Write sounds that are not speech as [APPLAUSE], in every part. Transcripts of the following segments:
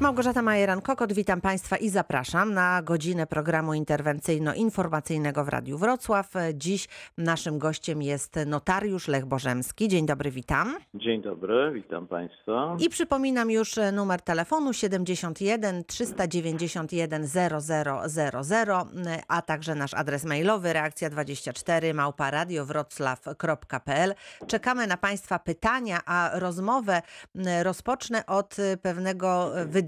Małgorzata Majeran-Kokot, witam Państwa i zapraszam na godzinę programu interwencyjno-informacyjnego w Radiu Wrocław. Dziś naszym gościem jest notariusz Lech Bożemski. Dzień dobry, witam. Dzień dobry, witam Państwa. I przypominam już numer telefonu 71 391 0000, a także nasz adres mailowy reakcja24 małparadiowroclaw.pl. Czekamy na Państwa pytania, a rozmowę rozpocznę od pewnego wydarzenia,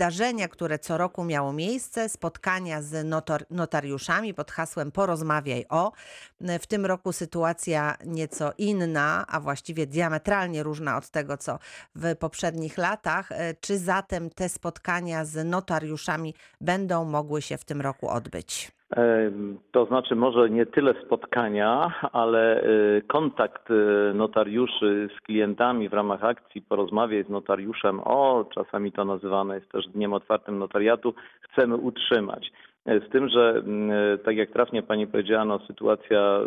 które co roku miało miejsce, spotkania z notar notariuszami pod hasłem Porozmawiaj o. W tym roku sytuacja nieco inna, a właściwie diametralnie różna od tego, co w poprzednich latach. Czy zatem te spotkania z notariuszami będą mogły się w tym roku odbyć? To znaczy może nie tyle spotkania, ale kontakt notariuszy z klientami w ramach akcji Porozmawiaj z notariuszem o, czasami to nazywane jest też Dniem Otwartym Notariatu, chcemy utrzymać. Z tym, że tak jak trafnie Pani powiedziała, no, sytuacja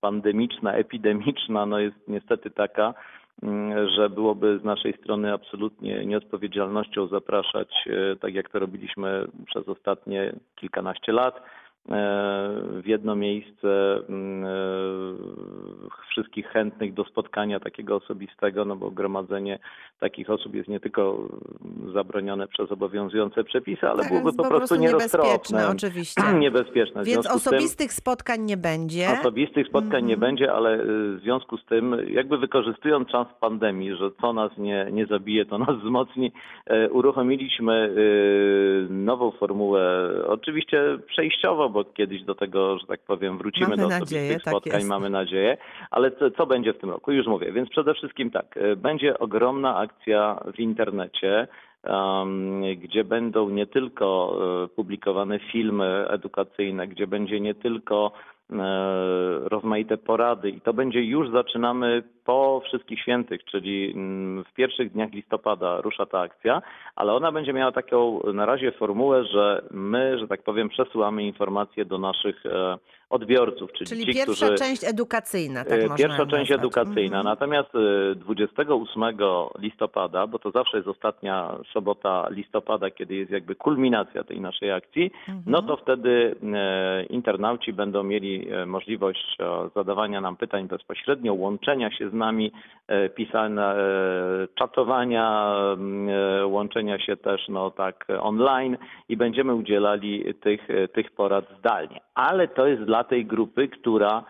pandemiczna, epidemiczna no, jest niestety taka, że byłoby z naszej strony absolutnie nieodpowiedzialnością zapraszać, tak jak to robiliśmy przez ostatnie kilkanaście lat, w jedno miejsce wszystkich chętnych do spotkania takiego osobistego, no bo gromadzenie takich osób jest nie tylko zabronione przez obowiązujące przepisy, ale Tak, byłoby jest po prostu niebezpieczne, nieroztropne. oczywiście. [CLEARS THROAT] Niebezpieczne. Więc z tym- osobistych spotkań nie będzie. Osobistych spotkań nie Mhm. będzie, ale y, w związku z tym, jakby wykorzystując czas pandemii, że co nas nie, nie zabije, to nas wzmocni, e, uruchomiliśmy y, nową formułę, oczywiście przejściowo, bo kiedyś do tego, że tak powiem, wrócimy Mamy do nadzieję, osobistych tak spotkań, jest. mamy nadzieję, ale co, co będzie w tym roku? Już mówię, więc przede wszystkim tak, e, będzie ogromna akcja w internecie, gdzie będą nie tylko e, publikowane filmy edukacyjne, gdzie będzie nie tylko rozmaite porady i to będzie już zaczynamy po wszystkich świętych, czyli mm, w pierwszych dniach listopada rusza ta akcja, ale ona będzie miała taką na razie formułę, że my, że tak powiem, przesyłamy informacje do naszych e, odbiorców, czyli, Czyli ci, pierwsza którzy część edukacyjna, tak E, można Pierwsza część nazwać. edukacyjna. Mhm. Natomiast e, 28 listopada, bo to zawsze jest ostatnia sobota listopada, kiedy jest jakby kulminacja tej naszej akcji, Mhm. no to wtedy e, internauci będą mieli e, możliwość e, zadawania nam pytań bezpośrednio, łączenia się z nami, e, pisania, czatowania, łączenia się też no tak online i będziemy udzielali tych, tych porad zdalnie. Ale to jest dla tej grupy, która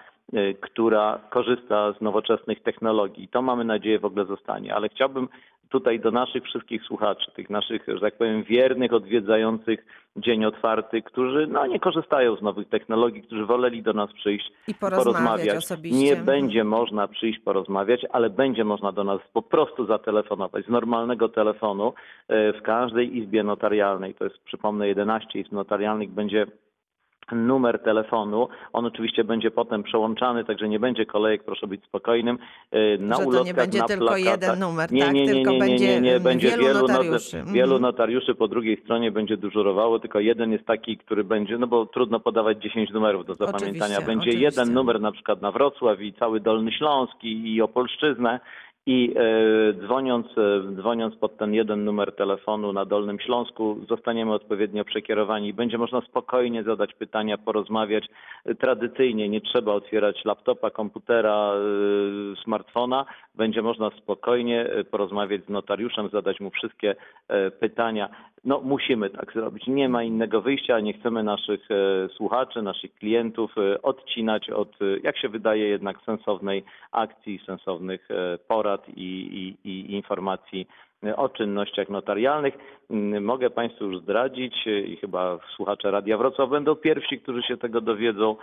która korzysta z nowoczesnych technologii. To mamy nadzieję w ogóle zostanie. Ale chciałbym tutaj do naszych wszystkich słuchaczy, tych naszych, że tak powiem, wiernych, odwiedzających Dzień Otwarty, którzy no, nie korzystają z nowych technologii, którzy woleli do nas przyjść I porozmawiać osobiście. Nie będzie można przyjść porozmawiać, ale będzie można do nas po prostu zatelefonować z normalnego telefonu e, w każdej izbie notarialnej. To jest, przypomnę, 11 izb notarialnych będzie numer telefonu. On oczywiście będzie potem przełączany, także nie będzie kolejek, proszę być spokojnym. E, Na Że to ulotkach, nie będzie na tylko plakatach. jeden numer, nie, tak? nie, nie, Tylko nie, nie, nie, nie, mm, będzie wielu wielu, notariuszy. not- wielu Mhm. notariuszy po drugiej stronie będzie dyżurowało, tylko jeden jest taki, który będzie, no bo trudno podawać 10 numerów do zapamiętania. Oczywiście, będzie oczywiście. jeden numer na przykład na Wrocław i cały Dolny Śląsk i, i Opolszczyznę. I e, dzwoniąc, e, dzwoniąc pod ten jeden numer telefonu na Dolnym Śląsku, zostaniemy odpowiednio przekierowani. Będzie można spokojnie zadać pytania, porozmawiać. Tradycyjnie nie trzeba otwierać laptopa, komputera, e, smartfona. Będzie można spokojnie porozmawiać z notariuszem, zadać mu wszystkie pytania. No musimy tak zrobić. Nie ma innego wyjścia. Nie chcemy naszych e, słuchaczy, naszych klientów e, odcinać od, e, jak się wydaje, jednak sensownej akcji, sensownych porad i, i, i informacji o czynnościach notarialnych. Mm, Mogę Państwu już zdradzić i chyba słuchacze Radia Wrocław będą pierwsi, którzy się tego dowiedzą,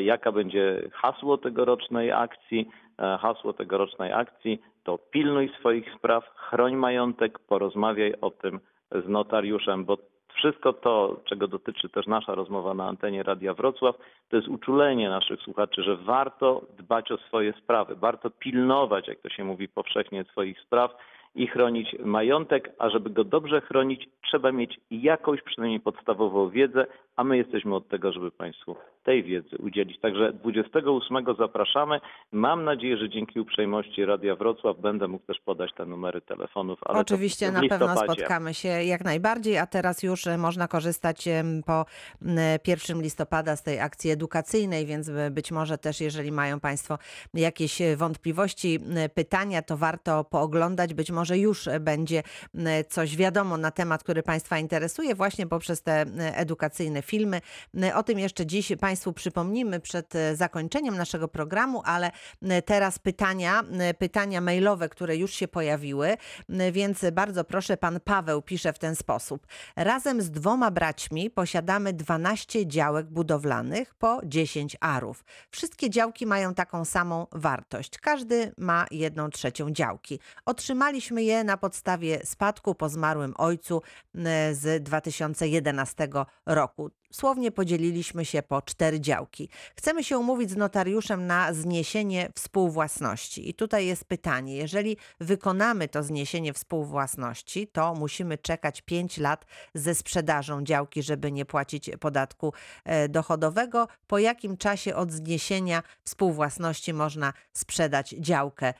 jaka będzie hasło tegorocznej akcji. Hasło tegorocznej akcji to pilnuj swoich spraw, chroń majątek, porozmawiaj o tym z notariuszem, bo wszystko to, czego dotyczy też nasza rozmowa na antenie Radia Wrocław, to jest uczulenie naszych słuchaczy, że warto dbać o swoje sprawy, warto pilnować, jak to się mówi powszechnie, swoich spraw i chronić majątek, a żeby go dobrze chronić, trzeba mieć jakąś przynajmniej podstawową wiedzę, a my jesteśmy od tego, żeby Państwu tej wiedzy udzielić. Także 28 zapraszamy. Mam nadzieję, że dzięki uprzejmości Radia Wrocław będę mógł też podać te numery telefonów. Oczywiście na pewno spotkamy się jak najbardziej, a teraz już e, można korzystać po m, 1 listopada z tej akcji edukacyjnej, więc by- być może też jeżeli mają Państwo jakieś e, wątpliwości, pytania, to warto pooglądać. Być może już e, będzie coś wiadomo na temat, który Państwa interesuje właśnie poprzez te edukacyjne filmy. M, O tym jeszcze dziś Państwu przypomnimy przed e, zakończeniem naszego programu, ale m, teraz pytania, pytania mailowe, które już się pojawiły, więc bardzo proszę, pan Paweł pisze w ten sposób. Razem z dwoma braćmi posiadamy 12 działek budowlanych po 10 arów. Wszystkie działki mają taką samą wartość. Każdy ma jedną trzecią działki. Otrzymaliśmy je na podstawie spadku po zmarłym ojcu z 2011 roku. Słownie podzieliliśmy się po cztery działki. Chcemy się umówić z notariuszem na zniesienie współwłasności. I tutaj jest pytanie: jeżeli wykonamy to zniesienie współwłasności, to musimy czekać 5 lat ze sprzedażą działki, żeby nie płacić podatku e, dochodowego. Po jakim czasie od zniesienia współwłasności można sprzedać działkę?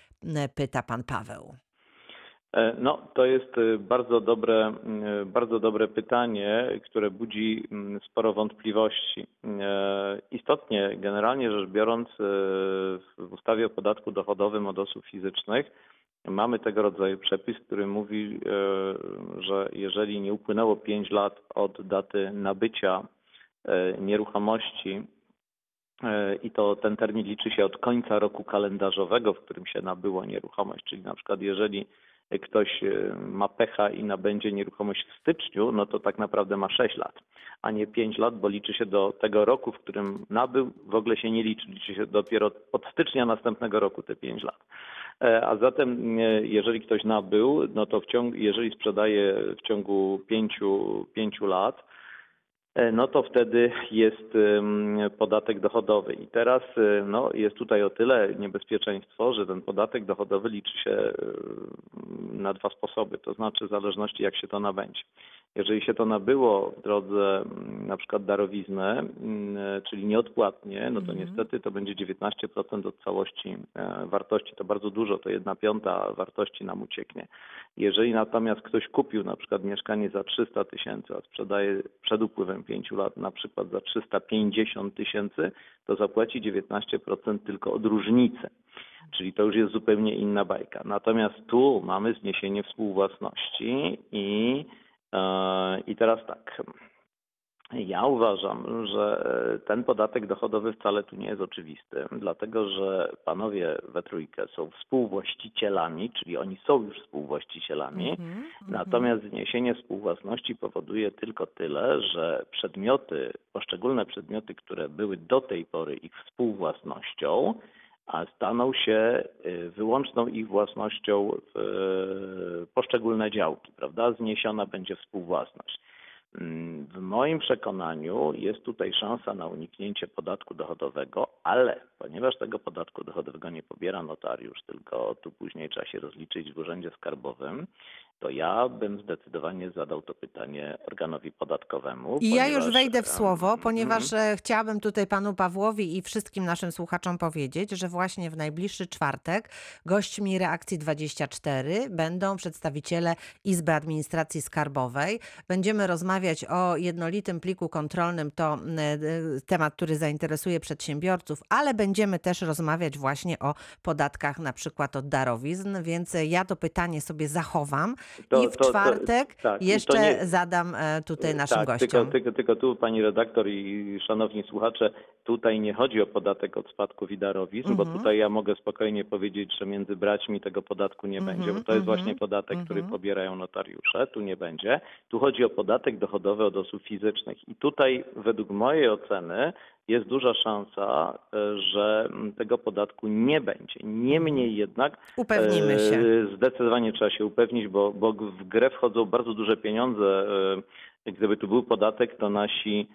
Pyta pan Paweł. E, No, to jest e, bardzo dobre, m, bardzo dobre pytanie, które budzi m, sporo wątpliwości. E, Istotnie, generalnie rzecz biorąc, e, w ustawie o podatku dochodowym od osób fizycznych mamy tego rodzaju przepis, który mówi, że jeżeli nie upłynęło 5 lat od daty nabycia nieruchomości, i to ten termin liczy się od końca roku kalendarzowego, w którym się nabyło nieruchomość. Czyli na przykład jeżeli ktoś e, ma pecha i nabędzie nieruchomość w styczniu, no to tak naprawdę ma 6 lat, a nie 5 lat, bo liczy się do tego roku, w którym nabył, w ogóle się nie liczy, liczy się dopiero od stycznia następnego roku te 5 lat. E, A zatem, e, jeżeli ktoś nabył, no to w ciągu, jeżeli sprzedaje w ciągu 5, 5 lat, no to wtedy jest podatek dochodowy. I teraz y, no, jest tutaj o tyle niebezpieczeństwo, że ten podatek dochodowy liczy się y, na dwa sposoby, to znaczy w zależności jak się to nabędzie. Jeżeli się to nabyło w drodze mm, na przykład darowizny, mm, czyli nieodpłatnie, no to Mhm. niestety to będzie 19% od całości e, wartości. To bardzo dużo, to jedna piąta wartości nam ucieknie. Jeżeli natomiast ktoś kupił na przykład mieszkanie za 300 tysięcy, a sprzedaje przed upływem 5 lat na przykład za 350 tysięcy, to zapłaci 19% tylko od różnicy. Czyli to już jest zupełnie inna bajka. Natomiast tu mamy zniesienie współwłasności i, i teraz tak. Ja uważam, że ten podatek dochodowy wcale tu nie jest oczywisty, dlatego że panowie we trójkę są współwłaścicielami, czyli oni są już współwłaścicielami. Mhm, mhm. Natomiast zniesienie współwłasności powoduje tylko tyle, że przedmioty, poszczególne przedmioty, które były do tej pory ich współwłasnością, a staną się y, wyłączną ich własnością y, poszczególne działki, prawda? Zniesiona będzie współwłasność. Mm, W moim przekonaniu jest tutaj szansa na uniknięcie podatku dochodowego, ale ponieważ tego podatku dochodowego nie pobiera notariusz, tylko tu później trzeba się rozliczyć w urzędzie skarbowym, to ja bym zdecydowanie zadał to pytanie organowi podatkowemu. I ja już ponieważ, wejdę w słowo, ponieważ mhm. e, chciałabym tutaj panu Pawłowi i wszystkim naszym słuchaczom powiedzieć, że właśnie w najbliższy czwartek gośćmi Reakcji 24 będą przedstawiciele Izby Administracji Skarbowej. Będziemy rozmawiać o jednolitym pliku kontrolnym, to e, temat, który zainteresuje przedsiębiorców, ale będziemy też rozmawiać właśnie o podatkach na przykład od darowizn, więc ja to pytanie sobie zachowam To- i w to- to- czwartek tak, to jeszcze nie- zadam e, tutaj naszym tak, gościom. Tylko, tylko, tylko tu pani redaktor i szanowni słuchacze, tutaj nie chodzi o podatek od spadków i darowizn, bo Mhm. tutaj ja mogę spokojnie powiedzieć, że między braćmi tego podatku nie Mhm, będzie, bo to jest mhm, właśnie podatek, który mhm. pobierają notariusze, tu nie będzie. Tu chodzi o podatek dochodowy od osób fizycznych i tutaj według mojej oceny jest duża szansa, e, że m, tego podatku nie będzie. Niemniej jednak Upewnimy się. E, Zdecydowanie trzeba się upewnić, bo, bo w grę wchodzą bardzo duże pieniądze. E, Gdyby tu był podatek, to nasi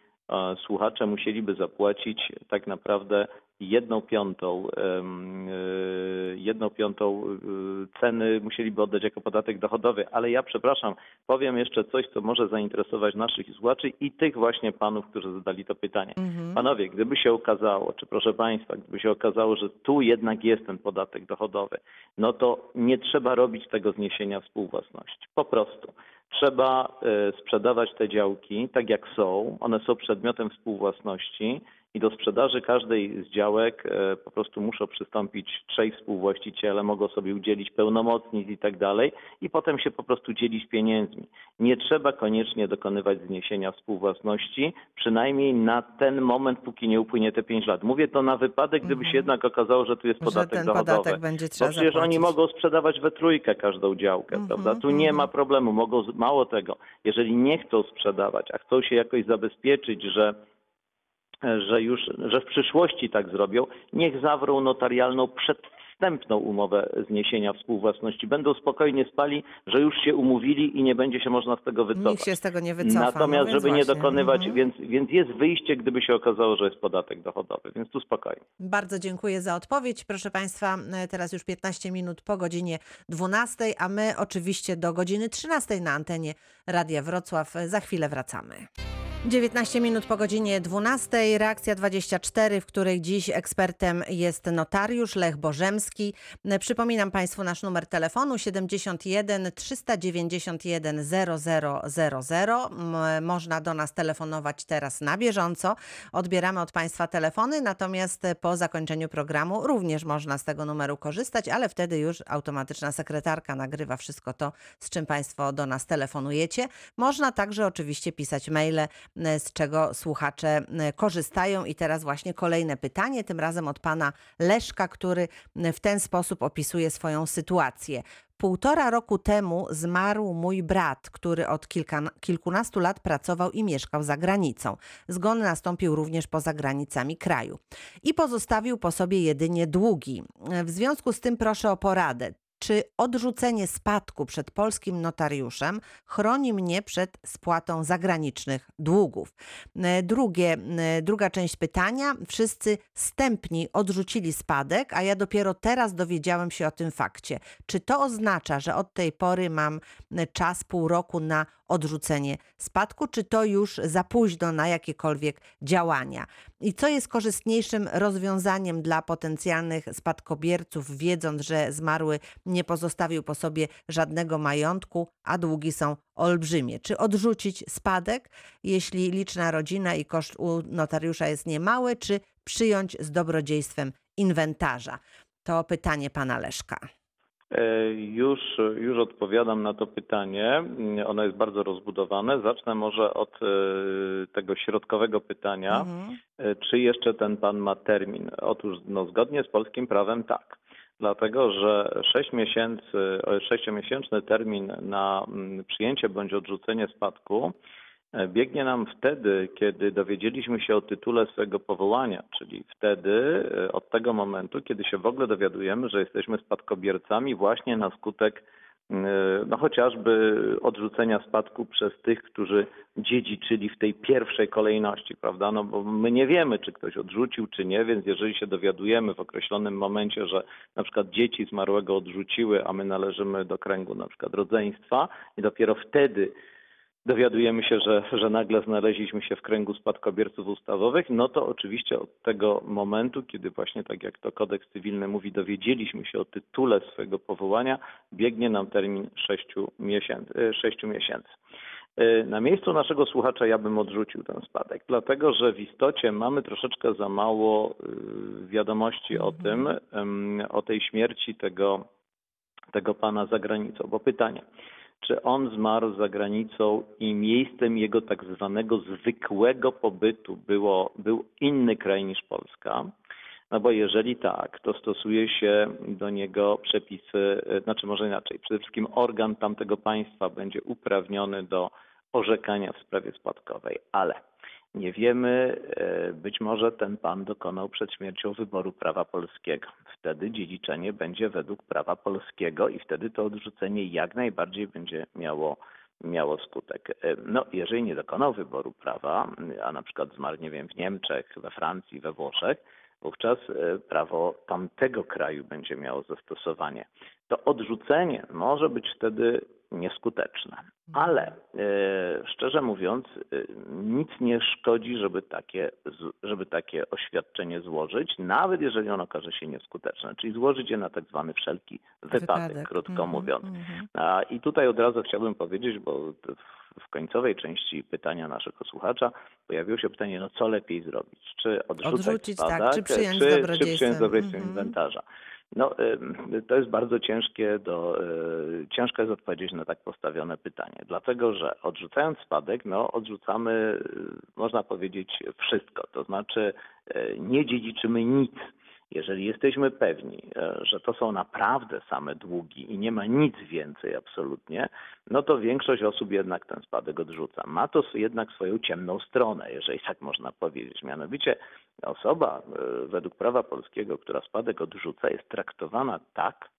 słuchacze musieliby zapłacić tak naprawdę jedną piątą, y, jedną piątą y, ceny musieliby oddać jako podatek dochodowy. Ale ja przepraszam, powiem jeszcze coś, co może zainteresować naszych słuchaczy i tych właśnie panów, którzy zadali to pytanie. Mhm. Panowie, gdyby się okazało, czy proszę Państwa, gdyby się okazało, że tu jednak jest ten podatek dochodowy, no to nie trzeba robić tego zniesienia współwłasności. Po prostu. Trzeba e, sprzedawać te działki tak jak są. One są przedmiotem współwłasności i do sprzedaży każdej z działek e, po prostu muszą przystąpić trzej współwłaściciele, mogą sobie udzielić pełnomocnic i tak dalej i potem się po prostu dzielić pieniędzmi. Nie trzeba koniecznie dokonywać zniesienia współwłasności, przynajmniej na ten moment, póki nie upłynie te pięć lat. Mówię to na wypadek, gdyby się jednak okazało, że tu jest Mhm. Że podatek ten dochodowy. podatek będzie Bo trzeba przecież oni zapłacić. mogą sprzedawać we trójkę każdą działkę, Mhm, prawda? Tu nie mhm. ma problemu. Mogą, mało tego, jeżeli nie chcą sprzedawać, a chcą się jakoś zabezpieczyć, że że już, że w przyszłości tak zrobią, niech zawrą notarialną przedwstępną umowę zniesienia współwłasności. Będą spokojnie spali, że już się umówili i nie będzie się można z tego wycofać. Nikt się z tego nie wycofa. Natomiast, no żeby nie właśnie. dokonywać, Mhm. więc, więc jest wyjście, gdyby się okazało, że jest podatek dochodowy, więc tu spokojnie. Bardzo dziękuję za odpowiedź. Proszę Państwa, e, teraz już 15 minut po godzinie 12, a my oczywiście do godziny 13 na antenie Radia Wrocław. E, Za chwilę wracamy. 19 minut po godzinie 12, reakcja 24, w której dziś ekspertem jest notariusz Lech Bożemski. Przypominam Państwu nasz numer telefonu 71 391 0000. M, Można do nas telefonować teraz na bieżąco. Odbieramy od Państwa telefony, natomiast po zakończeniu programu również można z tego numeru korzystać, ale wtedy już automatyczna sekretarka nagrywa wszystko to, z czym Państwo do nas telefonujecie. Można także oczywiście pisać maile, z czego słuchacze e, korzystają. I teraz właśnie kolejne pytanie, tym razem od pana Leszka, który e, w ten sposób opisuje swoją sytuację. Półtora roku temu zmarł mój brat, który od kilka, kilkunastu lat pracował i mieszkał za granicą. Zgon nastąpił również poza granicami kraju. I pozostawił po sobie jedynie długi. W związku z tym proszę o poradę. Czy odrzucenie spadku przed polskim notariuszem chroni mnie przed spłatą zagranicznych długów? E, Drugie, e, druga część pytania. Wszyscy stępni odrzucili spadek, a ja dopiero teraz dowiedziałem się o tym fakcie. Czy to oznacza, że od tej pory mam e, czas pół roku na odrzucenie spadku, czy to już za późno na jakiekolwiek działania? I co jest korzystniejszym rozwiązaniem dla potencjalnych spadkobierców, wiedząc, że zmarły nie pozostawił po sobie żadnego majątku, a długi są olbrzymie? Czy odrzucić spadek, jeśli liczna rodzina i koszt u notariusza jest niemały, czy przyjąć z dobrodziejstwem inwentarza? To pytanie pana Leszka. E, Już, już odpowiadam na to pytanie. Ono jest bardzo rozbudowane. Zacznę może od e, tego środkowego pytania. Mhm. E, Czy jeszcze ten pan ma termin? Otóż no, zgodnie z polskim prawem tak. Dlatego, że 6 miesięcy, e, sześciomiesięczny termin na mm, przyjęcie bądź odrzucenie spadku biegnie nam wtedy, kiedy dowiedzieliśmy się o tytule swojego powołania, czyli wtedy, e, od tego momentu, kiedy się w ogóle dowiadujemy, że jesteśmy spadkobiercami właśnie na skutek e, no chociażby odrzucenia spadku przez tych, którzy dziedziczyli w tej pierwszej kolejności, prawda? No bo my nie wiemy, czy ktoś odrzucił, czy nie, więc jeżeli się dowiadujemy w określonym momencie, że na przykład dzieci zmarłego odrzuciły, a my należymy do kręgu na przykład rodzeństwa i dopiero wtedy dowiadujemy się, że, że nagle znaleźliśmy się w kręgu spadkobierców ustawowych, no to oczywiście od tego momentu, kiedy właśnie tak jak to kodeks cywilny mówi, dowiedzieliśmy się o tytule swojego powołania, biegnie nam termin 6 miesięcy. 6 miesięcy. Y, Na miejscu naszego słuchacza ja bym odrzucił ten spadek, dlatego że w istocie mamy troszeczkę za mało y, wiadomości o tym, em, o tej śmierci tego, tego pana za granicą. Bo pytanie, czy on zmarł za granicą i miejscem jego tak zwanego zwykłego pobytu było, był inny kraj niż Polska? No bo jeżeli tak, to stosuje się do niego przepisy, e, znaczy może inaczej, przede wszystkim organ tamtego państwa będzie uprawniony do orzekania w sprawie spadkowej, ale nie wiemy, e, być może ten pan dokonał przed śmiercią wyboru prawa polskiego. Wtedy dziedziczenie będzie według prawa polskiego i wtedy to odrzucenie jak najbardziej będzie miało, miało skutek. E, No, jeżeli nie dokonał wyboru prawa, a na przykład zmarł, nie wiem, w Niemczech, we Francji, we Włoszech, wówczas e, prawo tamtego kraju będzie miało zastosowanie. To odrzucenie może być wtedy nieskuteczne. Ale e, szczerze mówiąc, e, nic nie szkodzi, żeby takie, żeby takie oświadczenie złożyć, nawet jeżeli ono okaże się nieskuteczne, czyli złożyć je na tak zwany wszelki wypadek, wypadek. krótko -hmm, mówiąc. Mm -hmm. I tutaj od razu chciałbym powiedzieć, bo w końcowej części pytania naszego słuchacza pojawiło się pytanie, no co lepiej zrobić? Czy odrzucać Odrzucić, tak, czy przyjąć czy, czy przyjąć dobrodziejstwem mm -hmm. inwentarza? No, to jest bardzo ciężkie do, e, ciężko jest odpowiedzieć na tak postawione pytanie, dlatego że odrzucając spadek, no odrzucamy, można powiedzieć, wszystko, to znaczy e, nie dziedziczymy nic. Jeżeli jesteśmy pewni, e, że to są naprawdę same długi i nie ma nic więcej absolutnie, no to większość osób jednak ten spadek odrzuca. Ma to jednak swoją ciemną stronę, jeżeli tak można powiedzieć. Mianowicie osoba e, według prawa polskiego, która spadek odrzuca, jest traktowana tak,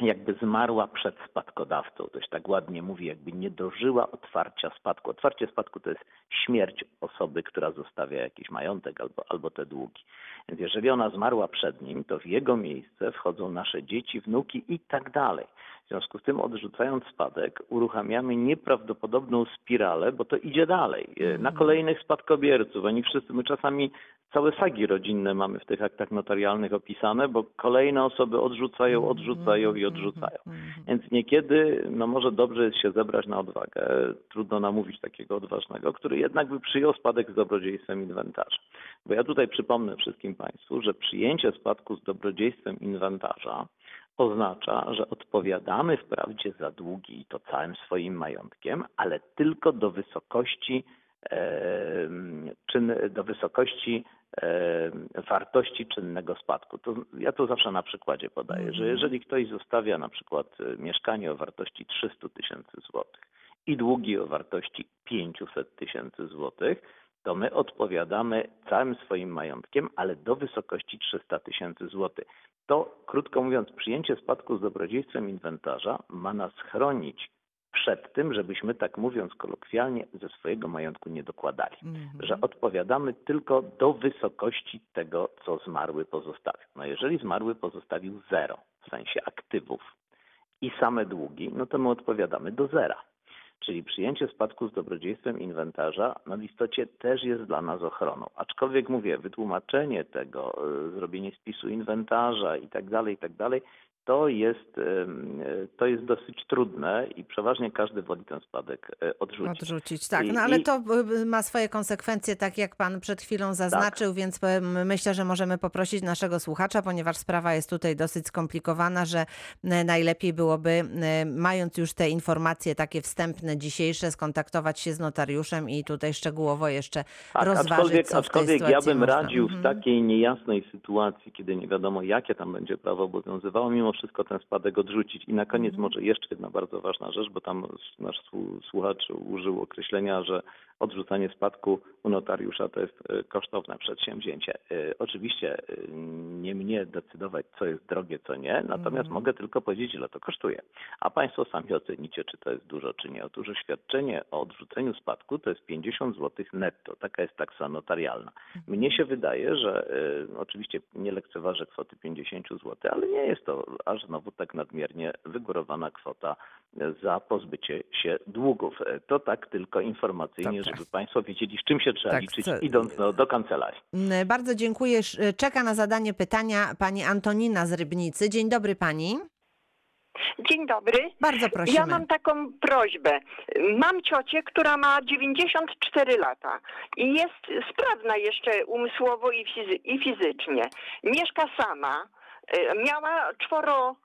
jakby zmarła przed spadkodawcą. To się tak ładnie mówi, jakby nie dożyła otwarcia spadku. Otwarcie spadku to jest śmierć osoby, która zostawia jakiś majątek albo, albo te długi. Więc jeżeli ona zmarła przed nim, to w jego miejsce wchodzą nasze dzieci, wnuki i tak dalej. W związku z tym odrzucając spadek uruchamiamy nieprawdopodobną spiralę, bo to idzie dalej. Na kolejnych spadkobierców. Oni wszyscy, my czasami całe sagi rodzinne mamy w tych aktach notarialnych opisane, bo kolejne osoby odrzucają, mhm. odrzucają i odrzucają. Mhm. Więc niekiedy, no może dobrze jest się zebrać na odwagę. Trudno namówić takiego odważnego, który jednak by przyjął spadek z dobrodziejstwem inwentarza. Bo ja tutaj przypomnę wszystkim Państwu, że przyjęcie spadku z dobrodziejstwem inwentarza oznacza, że odpowiadamy wprawdzie za długi i to całym swoim majątkiem, ale tylko do wysokości czyn, do wysokości wartości czynnego spadku. To ja to zawsze na przykładzie podaję, że mhm. jeżeli ktoś zostawia na przykład e, mieszkanie o wartości 300 tysięcy złotych i długi o wartości 500 tysięcy złotych, to my odpowiadamy całym swoim majątkiem, ale do wysokości 300 tysięcy złotych. To, krótko mówiąc, przyjęcie spadku z dobrodziejstwem inwentarza ma nas chronić przed tym, żebyśmy, tak mówiąc kolokwialnie, ze swojego majątku nie dokładali. Mm -hmm. Że odpowiadamy tylko do wysokości tego, co zmarły pozostawił. No jeżeli zmarły pozostawił zero, w sensie aktywów i same długi, no to my odpowiadamy do zera. Czyli przyjęcie spadku z dobrodziejstwem inwentarza no w istocie też jest dla nas ochroną. Aczkolwiek mówię, wytłumaczenie tego, y, zrobienie spisu inwentarza i tak dalej, i tak dalej, to jest, to jest dosyć trudne i przeważnie każdy woli ten spadek e, odrzucić. Odrzucić, tak. No ale to ma swoje konsekwencje, tak jak pan przed chwilą zaznaczył, tak. więc myślę, że możemy poprosić naszego słuchacza, ponieważ sprawa jest tutaj dosyć skomplikowana, że najlepiej byłoby, mając już te informacje takie wstępne, dzisiejsze, skontaktować się z notariuszem i tutaj szczegółowo jeszcze tak, rozważyć, aczkolwiek, co aczkolwiek ja bym można. radził w mhm. takiej niejasnej sytuacji, kiedy nie wiadomo, jakie tam będzie prawo obowiązywało, mimo wszystko ten spadek odrzucić. I na koniec mhm. może jeszcze jedna bardzo ważna rzecz, bo tam nasz słuchacz użył określenia, że odrzucanie spadku u notariusza to jest e, kosztowne przedsięwzięcie. E, oczywiście e, nie mnie decydować, co jest drogie, co nie, natomiast mm. mogę tylko powiedzieć, ile to kosztuje. A Państwo sami ocenicie, czy to jest dużo, czy nie. Otóż oświadczenie o odrzuceniu spadku to jest 50 zł netto. Taka jest taksa notarialna. Mhm. Mnie się wydaje, że oczywiście nie lekceważę kwoty 50 zł, ale nie jest to aż znowu tak nadmiernie wygórowana kwota za pozbycie się długów. To tak tylko informacyjnie. Żeby Państwo wiedzieli, z czym się trzeba tak, liczyć, co... idąc do, do kancelarii. Mm, bardzo dziękuję. Czeka na zadanie pytania pani Antonina z Rybnicy. Dzień dobry pani. Dzień dobry. Bardzo prosimy. Ja mam taką prośbę. Mam ciocię, która ma 94 lata i jest sprawna jeszcze umysłowo i, fizy i fizycznie. Mieszka sama Y, miała czworo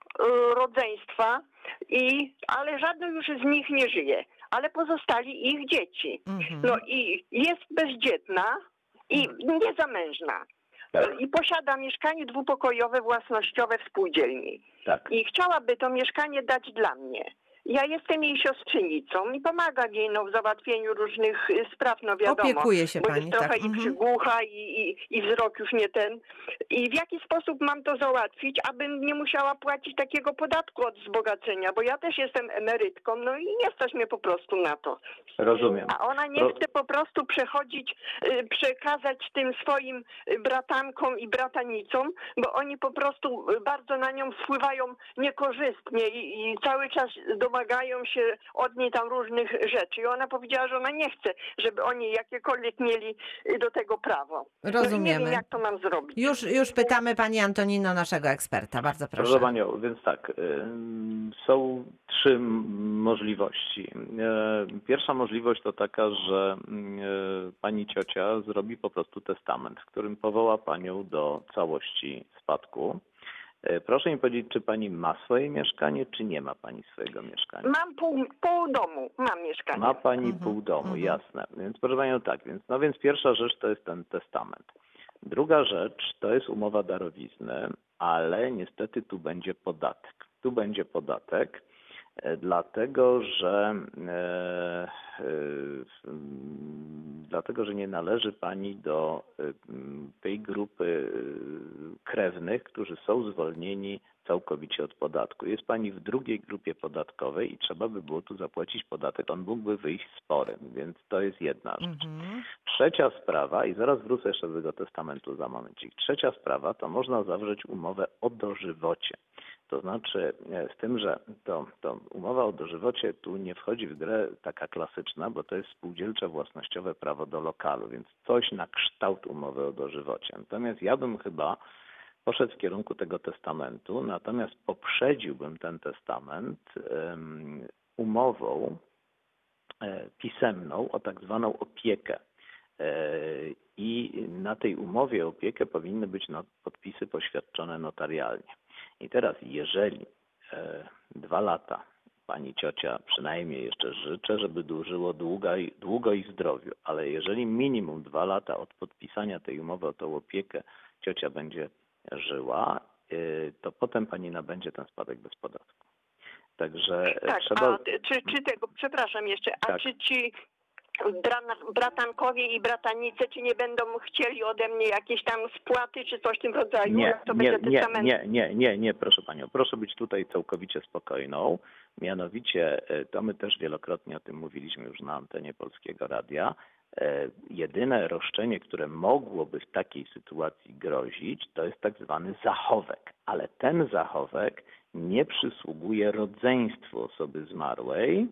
rodzeństwa, i, ale żadne już z nich nie żyje, ale pozostali ich dzieci. Mhm. No i jest bezdzietna i niezamężna. Tak. I posiada mieszkanie dwupokojowe, własnościowe w spółdzielni. Tak. I chciałaby to mieszkanie dać dla mnie. Ja jestem jej siostrzenicą i pomagam jej no, w załatwieniu różnych y, spraw, no wiadomo. Opiekuje się bo pani, jest trochę tak. i Mhm. przygłucha i, i, i wzrok już nie ten. I w jaki sposób mam to załatwić, abym nie musiała płacić takiego podatku od wzbogacenia, bo ja też jestem emerytką, no i nie stać mnie po prostu na to. Rozumiem. A ona nie chce po prostu przechodzić, y, przekazać tym swoim bratankom i bratanicom, bo oni po prostu bardzo na nią wpływają niekorzystnie i, i cały czas domagają się od niej tam różnych rzeczy. I ona powiedziała, że ona nie chce, żeby oni jakiekolwiek mieli y, do tego prawo. No i nie Rozumiemy. wiem, jak to mam zrobić. Już, już pytamy pani Antonino, naszego eksperta. Bardzo proszę. Proszę Panią, więc tak, ym, są trzy możliwości. E, Pierwsza możliwość to taka, że Pani ciocia zrobi po prostu testament, w którym powoła Panią do całości spadku. E, Proszę mi powiedzieć, czy Pani ma swoje mieszkanie, czy nie ma Pani swojego mieszkania? Mam pół, pół domu, mam mieszkanie. Ma pani Mhm, pół domu, mhm. jasne. Więc proszę panią tak, więc no więc pierwsza rzecz to jest ten testament. Druga rzecz to jest umowa darowizny, ale niestety tu będzie podatek. Tu będzie podatek, dlatego że e, e, dlatego, że nie należy pani do e, tej grupy e, krewnych, którzy są zwolnieni całkowicie od podatku. Jest pani w drugiej grupie podatkowej i trzeba by było tu zapłacić podatek. On mógłby wyjść sporym, więc to jest jedna rzecz. Mhm. Trzecia sprawa, i zaraz wrócę jeszcze do tego testamentu za momencik. Trzecia sprawa to można zawrzeć umowę o dożywocie. To znaczy e, z tym, że to, to umowa o dożywocie tu nie wchodzi w grę taka klasyczna, bo to jest spółdzielcze własnościowe prawo do lokalu, więc coś na kształt umowy o dożywocie. Natomiast ja bym chyba poszedł w kierunku tego testamentu, natomiast poprzedziłbym ten testament umową e, pisemną o tak zwaną opiekę. E, I na tej umowie o opiekę powinny być no, podpisy poświadczone notarialnie. I teraz, jeżeli e, dwa lata pani ciocia przynajmniej jeszcze życzę, żeby dłużyło długo i, długo i zdrowiu, ale jeżeli minimum dwa lata od podpisania tej umowy o tą opiekę ciocia będzie żyła, e, to potem pani nabędzie ten spadek bez podatku. Także e, Tak, trzeba. a czy, czy tego, przepraszam jeszcze, a Tak. czy ci bratankowie i bratanice, czy nie będą chcieli ode mnie jakieś tam spłaty, czy coś w tym rodzaju? Nie, to nie, będzie nie, testament? nie, nie, nie, nie, proszę panią. Proszę być tutaj całkowicie spokojną. Mianowicie, e, to my też wielokrotnie o tym mówiliśmy już na antenie Polskiego Radia. E, Jedyne roszczenie, które mogłoby w takiej sytuacji grozić, to jest tak zwany zachowek. Ale ten zachowek nie przysługuje rodzeństwu osoby zmarłej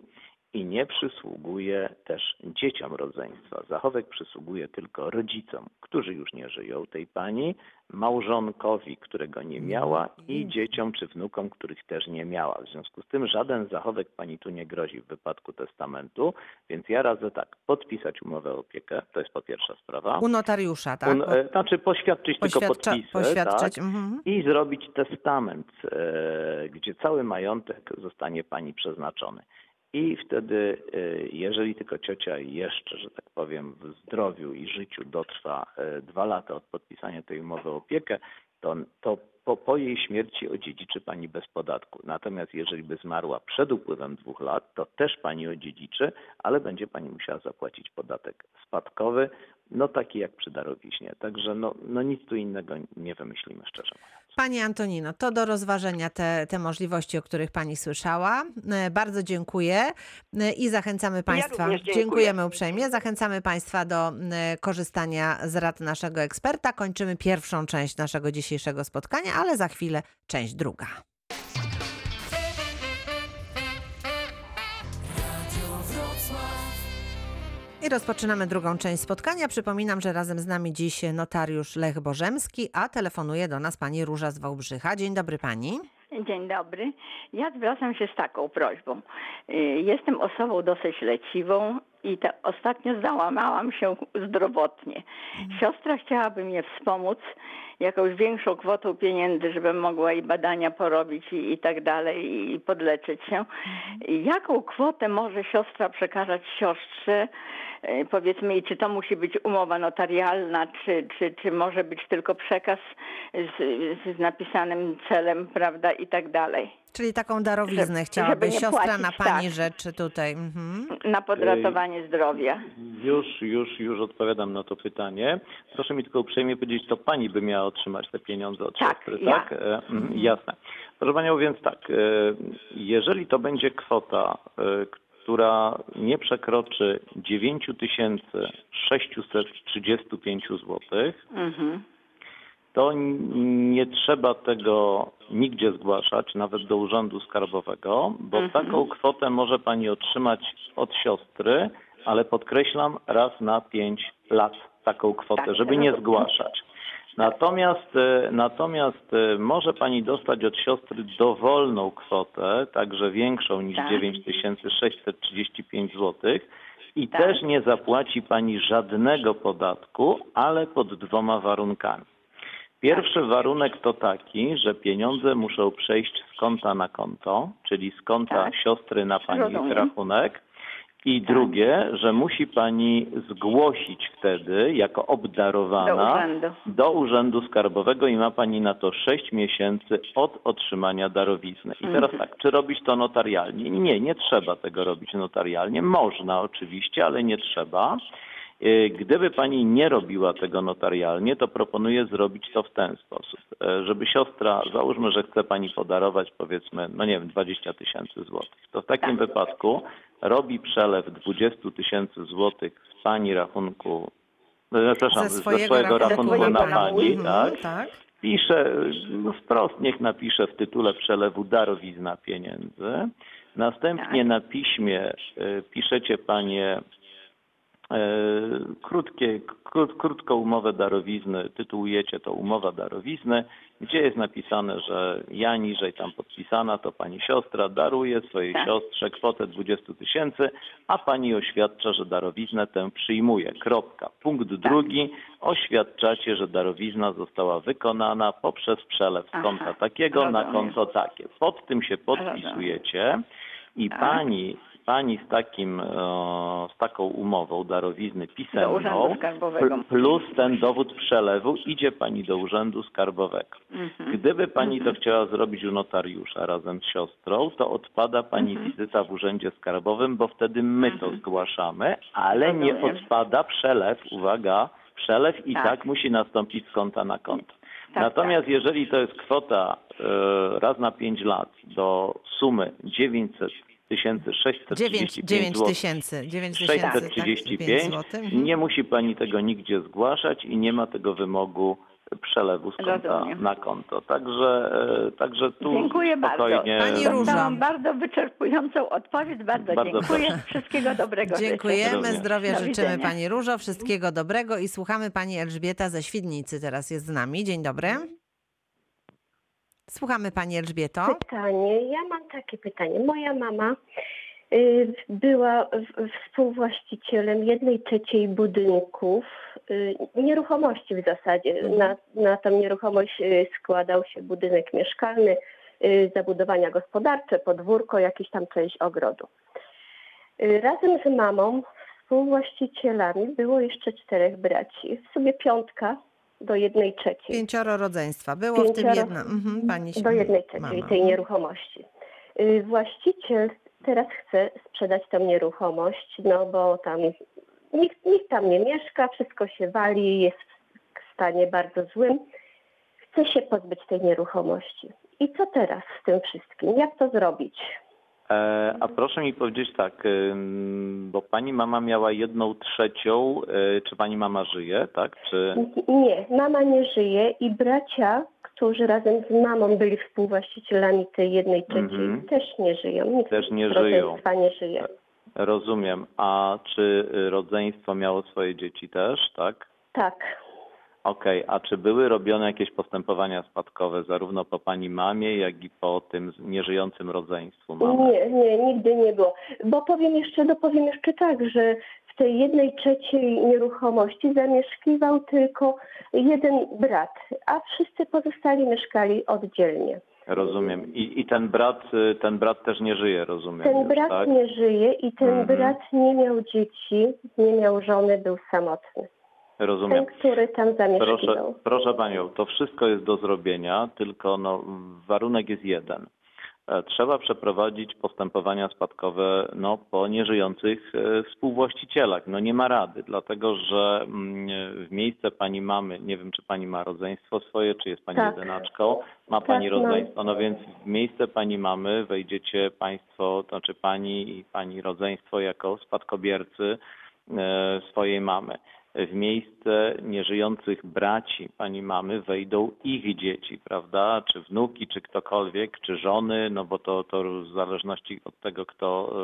i nie przysługuje też dzieciom rodzeństwa. Zachowek przysługuje tylko rodzicom, którzy już nie żyją tej pani, małżonkowi, którego nie miała i dzieciom czy wnukom, których też nie miała. W związku z tym żaden zachowek pani tu nie grozi w wypadku testamentu, więc ja radzę tak, podpisać umowę o opiekę, to jest po pierwsza sprawa. U notariusza, tak? Un, e, znaczy poświadczyć tylko Poświadcza, podpisy, poświadczać. tak? Mhm. i zrobić testament, e, gdzie cały majątek zostanie pani przeznaczony. I wtedy, e, jeżeli tylko ciocia jeszcze, że tak powiem, w zdrowiu i życiu dotrwa e, dwa lata od podpisania tej umowy o opiekę, to, to po, po jej śmierci odziedziczy pani bez podatku. Natomiast jeżeli by zmarła przed upływem dwóch lat, to też pani odziedziczy, ale będzie pani musiała zapłacić podatek spadkowy, no taki jak przy darowiźnie. Także no, no nic tu innego nie wymyślimy, szczerze mówiąc. Pani Antonino, to do rozważenia te, te możliwości, o których Pani słyszała. E, Bardzo dziękuję e, i zachęcamy Państwa. dziękuję. Dziękujemy uprzejmie. Zachęcamy Państwa do korzystania z rad naszego eksperta. Kończymy pierwszą część naszego dzisiejszego spotkania, ale za chwilę część druga. I rozpoczynamy drugą część spotkania. Przypominam, że razem z nami dziś notariusz Lech Bożemski, a telefonuje do nas pani Róża z Wałbrzycha. Dzień dobry pani. Dzień dobry. Ja zwracam się z taką prośbą. Y, Jestem osobą dosyć leciwą i te, ostatnio załamałam się zdrowotnie. Siostra chciałaby mnie wspomóc jakąś większą kwotą pieniędzy, żebym mogła i badania porobić i, i tak dalej i podleczyć się. Jaką kwotę może siostra przekazać siostrze? Y, Powiedzmy, i czy to musi być umowa notarialna, czy, czy, czy może być tylko przekaz z, z napisanym celem, prawda, i tak dalej. Czyli taką darowiznę Żeby- chciałaby żeby siostra płacić, na pani tak. rzeczy tutaj. Mhm. Na podratowanie zdrowia. Już, już, już odpowiadam na to pytanie. Proszę mi tylko uprzejmie powiedzieć, to pani by miała otrzymać te pieniądze od Tak, siostry, ja. tak? E, mhm, Jasne. Proszę panią, więc tak, e, jeżeli to będzie kwota, e, która nie przekroczy 9635 zł, Mhm. To nie trzeba tego nigdzie zgłaszać, nawet do Urzędu Skarbowego, bo Mhm. taką kwotę może pani otrzymać od siostry, ale podkreślam raz na 5 lat taką kwotę, Tak, żeby nie zgłaszać. Natomiast, e, natomiast e, może pani dostać od siostry dowolną kwotę, także większą niż Tak. 9635 zł i Tak. też nie zapłaci pani żadnego podatku, ale pod dwoma warunkami. Pierwszy warunek to taki, że pieniądze muszą przejść z konta na konto, czyli z konta Tak. siostry na pani Rozumiem. rachunek. I Tak. drugie, że musi pani zgłosić wtedy jako Do obdarowana urzędu. do Urzędu Skarbowego i ma pani na to 6 miesięcy od otrzymania darowizny. I teraz Mhm. tak, czy robić to notarialnie? Nie, nie trzeba tego robić notarialnie. Można oczywiście, ale nie trzeba. Y, Gdyby pani nie robiła tego notarialnie, to proponuję zrobić to w ten sposób, e, żeby siostra, załóżmy, że chce pani podarować powiedzmy, no nie wiem, 20 tysięcy złotych, to w takim Tak. wypadku robi przelew 20 tysięcy złotych z pani rachunku, e, przepraszam, Ze swojego, swojego rachunku swojego na rachunku. pani, Mhm, tak? tak. Pisze, no wprost niech napisze w tytule przelewu darowizna pieniędzy. Następnie Tak. na piśmie y, piszecie panie e, krótkie, krót, krótką umowę darowizny, tytułujecie to umowa darowizny, gdzie jest napisane, że ja niżej tam podpisana, to pani siostra daruje swojej Tak. siostrze kwotę 20 tysięcy, a pani oświadcza, że darowiznę tę przyjmuje. Kropka. Punkt Tak. drugi. Oświadczacie, że darowizna została wykonana poprzez przelew z Aha. konta takiego na konto takie. Pod tym się podpisujecie i Tak. pani, pani z takim, e, z taką umową darowizny pisemną plus ten dowód przelewu idzie pani do Urzędu Skarbowego. Mhm. Gdyby pani to chciała zrobić u notariusza razem z siostrą, to odpada pani Mhm. wizyta w Urzędzie Skarbowym, bo wtedy my to zgłaszamy, ale nie odpada przelew, uwaga, przelew i Tak. tak, musi nastąpić z konta na konto. Tak, Natomiast jeżeli to jest kwota e, raz na 5 lat do sumy 900 9 635 9 zł, tysięcy. 9 tysięcy, tak, 635, złotych. nie musi pani tego nigdzie zgłaszać i nie ma tego wymogu przelewu z konta Rozumiem. na konto. Także, e, także tu Dziękuję bardzo. spokojnie. Pani Różo. Dostałam bardzo wyczerpującą odpowiedź. Bardzo, Bardzo dziękuję. proszę. Wszystkiego dobrego. Dziękujemy, Również. zdrowia Do życzymy widzenia. Pani Różo, wszystkiego dobrego i słuchamy Pani Elżbieta ze Świdnicy, teraz jest z nami. Dzień dobry. Słuchamy Pani Elżbieto. Pytanie. Ja mam takie pytanie. Moja mama y, była w- współwłaścicielem jednej trzeciej budynków, y, nieruchomości w zasadzie. Na, na tą nieruchomość y, składał się budynek mieszkalny, y, zabudowania gospodarcze, podwórko, jakiś tam część ogrodu. Y, Razem z mamą współwłaścicielami było jeszcze czterech braci. W sumie piątka do jednej trzeciej. Pięcioro rodzeństwa. Było w tym Pięcioro- jedno. Mhm, pani do jednej trzeciej mama. tej nieruchomości. Y, Właściciel teraz chce sprzedać tą nieruchomość, no bo tam nikt, nikt tam nie mieszka, wszystko się wali, jest w stanie bardzo złym. Chce się pozbyć tej nieruchomości. I co teraz z tym wszystkim? Jak to zrobić? E, a proszę mi powiedzieć tak, bo pani mama miała jedną trzecią, e, czy pani mama żyje, tak? Czy... Nie, mama nie żyje i bracia, którzy razem z mamą byli współwłaścicielami tej jednej trzeciej, Mhm. też nie żyją. Nikt Też nie żyją. nie żyje. Rozumiem. A czy rodzeństwo miało swoje dzieci też, tak? Tak. Okej, a czy były robione jakieś postępowania spadkowe zarówno po pani mamie, jak i po tym nieżyjącym rodzeństwu mamy? Nie, nie, nigdy nie było. Bo powiem jeszcze, dopowiem jeszcze tak, że w tej jednej trzeciej nieruchomości zamieszkiwał tylko jeden brat, a wszyscy pozostali mieszkali oddzielnie. Rozumiem. I, I ten brat, y, ten brat też nie żyje, rozumiem Ten już, brat tak? nie żyje i ten Mhm. brat nie miał dzieci, nie miał żony, był samotny. Rozumiem. Który tam Proszę, proszę panią, to wszystko jest do zrobienia, tylko no, warunek jest jeden. e, trzeba przeprowadzić postępowania spadkowe no, po nieżyjących e, współwłaścicielach. No nie ma rady, dlatego że mm, w miejsce pani mamy, nie wiem czy pani ma rodzeństwo swoje, czy jest pani Tak. jedynaczką, ma Tak, pani rodzeństwo, no więc w miejsce pani mamy wejdziecie państwo, to znaczy pani i pani rodzeństwo jako spadkobiercy e, swojej mamy. W miejsce nieżyjących braci pani mamy wejdą ich dzieci, prawda? Czy wnuki, czy ktokolwiek, czy żony, no bo to, to w zależności od tego, kto,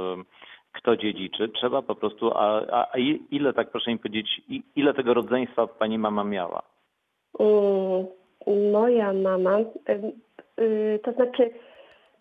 kto dziedziczy. Trzeba po prostu, a, a, ile, tak proszę mi powiedzieć, ile tego rodzeństwa pani mama miała? Moja mama, y, to znaczy